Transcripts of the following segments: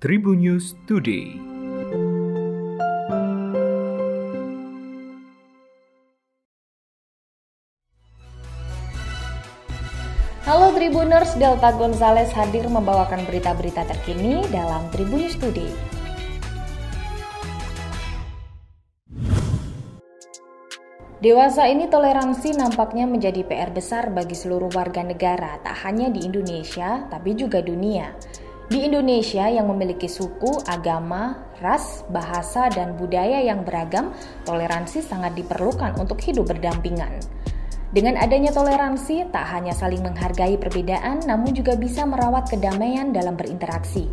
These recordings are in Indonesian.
Tribun News Today. Halo Tribuners, Delta Gonzales hadir membawakan berita-berita terkini dalam Tribun News Today. Dewasa ini toleransi nampaknya menjadi PR besar bagi seluruh warga negara, tak hanya di Indonesia, tapi juga dunia. Di Indonesia yang memiliki suku, agama, ras, bahasa, dan budaya yang beragam, toleransi sangat diperlukan untuk hidup berdampingan. Dengan adanya toleransi, tak hanya saling menghargai perbedaan, namun juga bisa merawat kedamaian dalam berinteraksi.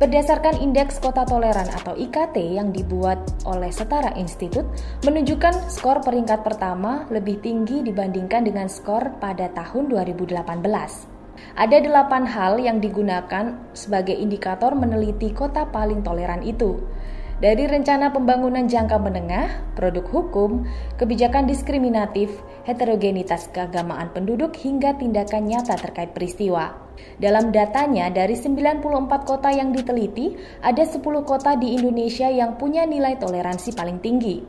Berdasarkan Indeks Kota Toleran atau IKT yang dibuat oleh Setara Institut, menunjukkan skor peringkat pertama lebih tinggi dibandingkan dengan skor pada tahun 2018. Ada delapan hal yang digunakan sebagai indikator meneliti kota paling toleran itu. Dari rencana pembangunan jangka menengah, produk hukum, kebijakan diskriminatif, heterogenitas keagamaan penduduk hingga tindakan nyata terkait peristiwa. Dalam datanya, dari 94 kota yang diteliti, ada 10 kota di Indonesia yang punya nilai toleransi paling tinggi.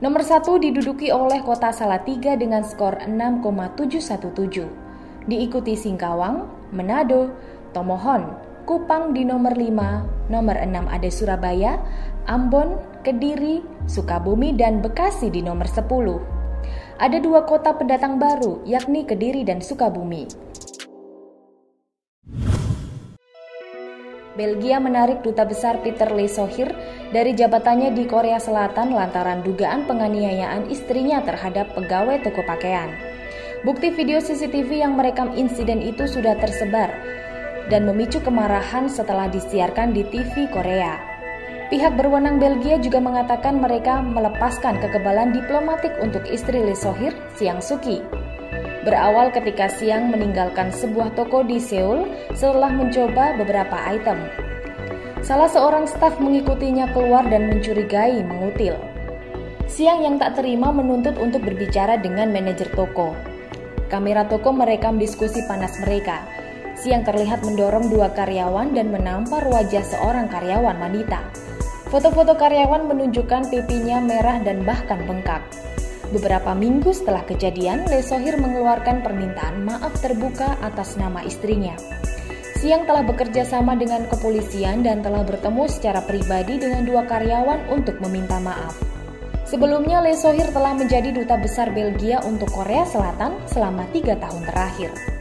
Nomor satu diduduki oleh kota Salatiga dengan skor 6,717. Diikuti Singkawang, Manado, Tomohon, Kupang di nomor 5, nomor 6 ada Surabaya, Ambon, Kediri, Sukabumi, dan Bekasi di nomor 10. Ada dua kota pendatang baru, yakni Kediri dan Sukabumi. Belgia menarik duta besar Peter Lesohir dari jabatannya di Korea Selatan lantaran dugaan penganiayaan istrinya terhadap pegawai toko pakaian. Bukti video CCTV yang merekam insiden itu sudah tersebar dan memicu kemarahan setelah disiarkan di TV Korea. Pihak berwenang Belgia juga mengatakan mereka melepaskan kekebalan diplomatik untuk istri Lesohir, Siang Suki. Berawal ketika Siang meninggalkan sebuah toko di Seoul setelah mencoba beberapa item. Salah seorang staf mengikutinya keluar dan mencurigai mengutil. Siang yang tak terima menuntut untuk berbicara dengan manajer toko. Kamera toko merekam diskusi panas mereka. Siang terlihat mendorong dua karyawan dan menampar wajah seorang karyawan wanita. Foto-foto karyawan menunjukkan pipinya merah dan bahkan bengkak. Beberapa minggu setelah kejadian, Lesohir mengeluarkan permintaan maaf terbuka atas nama istrinya. Siang telah bekerja sama dengan kepolisian dan telah bertemu secara pribadi dengan dua karyawan untuk meminta maaf. Sebelumnya, Lesohir telah menjadi duta besar Belgia untuk Korea Selatan selama tiga tahun terakhir.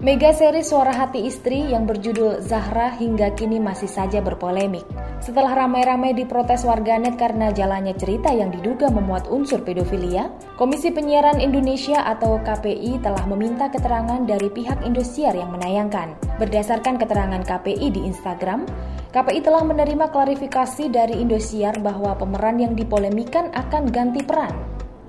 Mega seri Suara Hati Istri yang berjudul Zahra hingga kini masih saja berpolemik. Setelah ramai-ramai diprotes warganet karena jalannya cerita yang diduga memuat unsur pedofilia, Komisi Penyiaran Indonesia atau KPI telah meminta keterangan dari pihak Indosiar yang menayangkan. Berdasarkan keterangan KPI di Instagram, KPI telah menerima klarifikasi dari Indosiar bahwa pemeran yang dipolemikan akan ganti peran.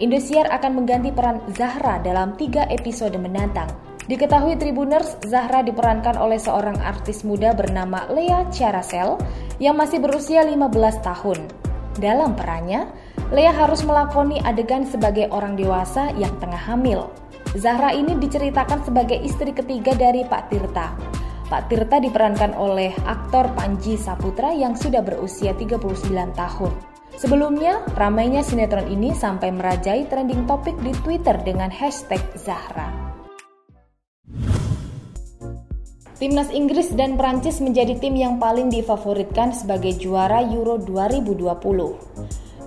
Indosiar akan mengganti peran Zahra dalam tiga episode mendatang. Diketahui Tribuners, Zahra diperankan oleh seorang artis muda bernama Lea Charasel yang masih berusia 15 tahun. Dalam perannya, Lea harus melakoni adegan sebagai orang dewasa yang tengah hamil. Zahra ini diceritakan sebagai istri ketiga dari Pak Tirta. Pak Tirta diperankan oleh aktor Panji Saputra yang sudah berusia 39 tahun. Sebelumnya, ramainya sinetron ini sampai merajai trending topik di Twitter dengan hashtag Zahra. Timnas Inggris dan Prancis menjadi tim yang paling difavoritkan sebagai juara Euro 2020.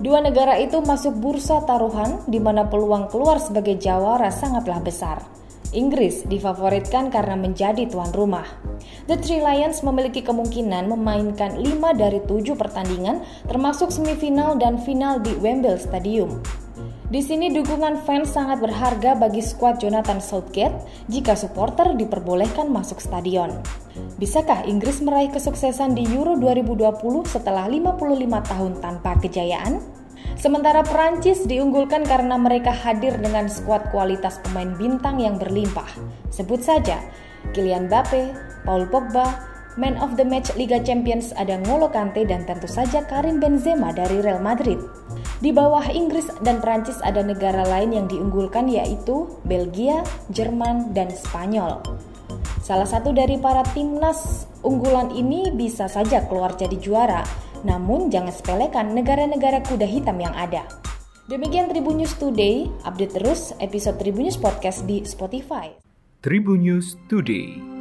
Dua negara itu masuk bursa taruhan di mana peluang keluar sebagai jawara sangatlah besar. Inggris difavoritkan karena menjadi tuan rumah. The Three Lions memiliki kemungkinan memainkan 5 dari 7 pertandingan termasuk semifinal dan final di Wembley Stadium. Di sini dukungan fans sangat berharga bagi skuad Jonathan Southgate jika supporter diperbolehkan masuk stadion. Bisakah Inggris meraih kesuksesan di Euro 2020 setelah 55 tahun tanpa kejayaan? Sementara Prancis diunggulkan karena mereka hadir dengan skuad kualitas pemain bintang yang berlimpah. Sebut saja Kylian Mbappe, Paul Pogba, Man of the Match Liga Champions ada Ngolo Kante dan tentu saja Karim Benzema dari Real Madrid. Di bawah Inggris dan Prancis ada negara lain yang diunggulkan yaitu Belgia, Jerman, dan Spanyol. Salah satu dari para timnas unggulan ini bisa saja keluar jadi juara, namun jangan sepelekan negara-negara kuda hitam yang ada. Demikian Tribun News Today, update terus episode Tribun News Podcast di Spotify. Tribun News Today.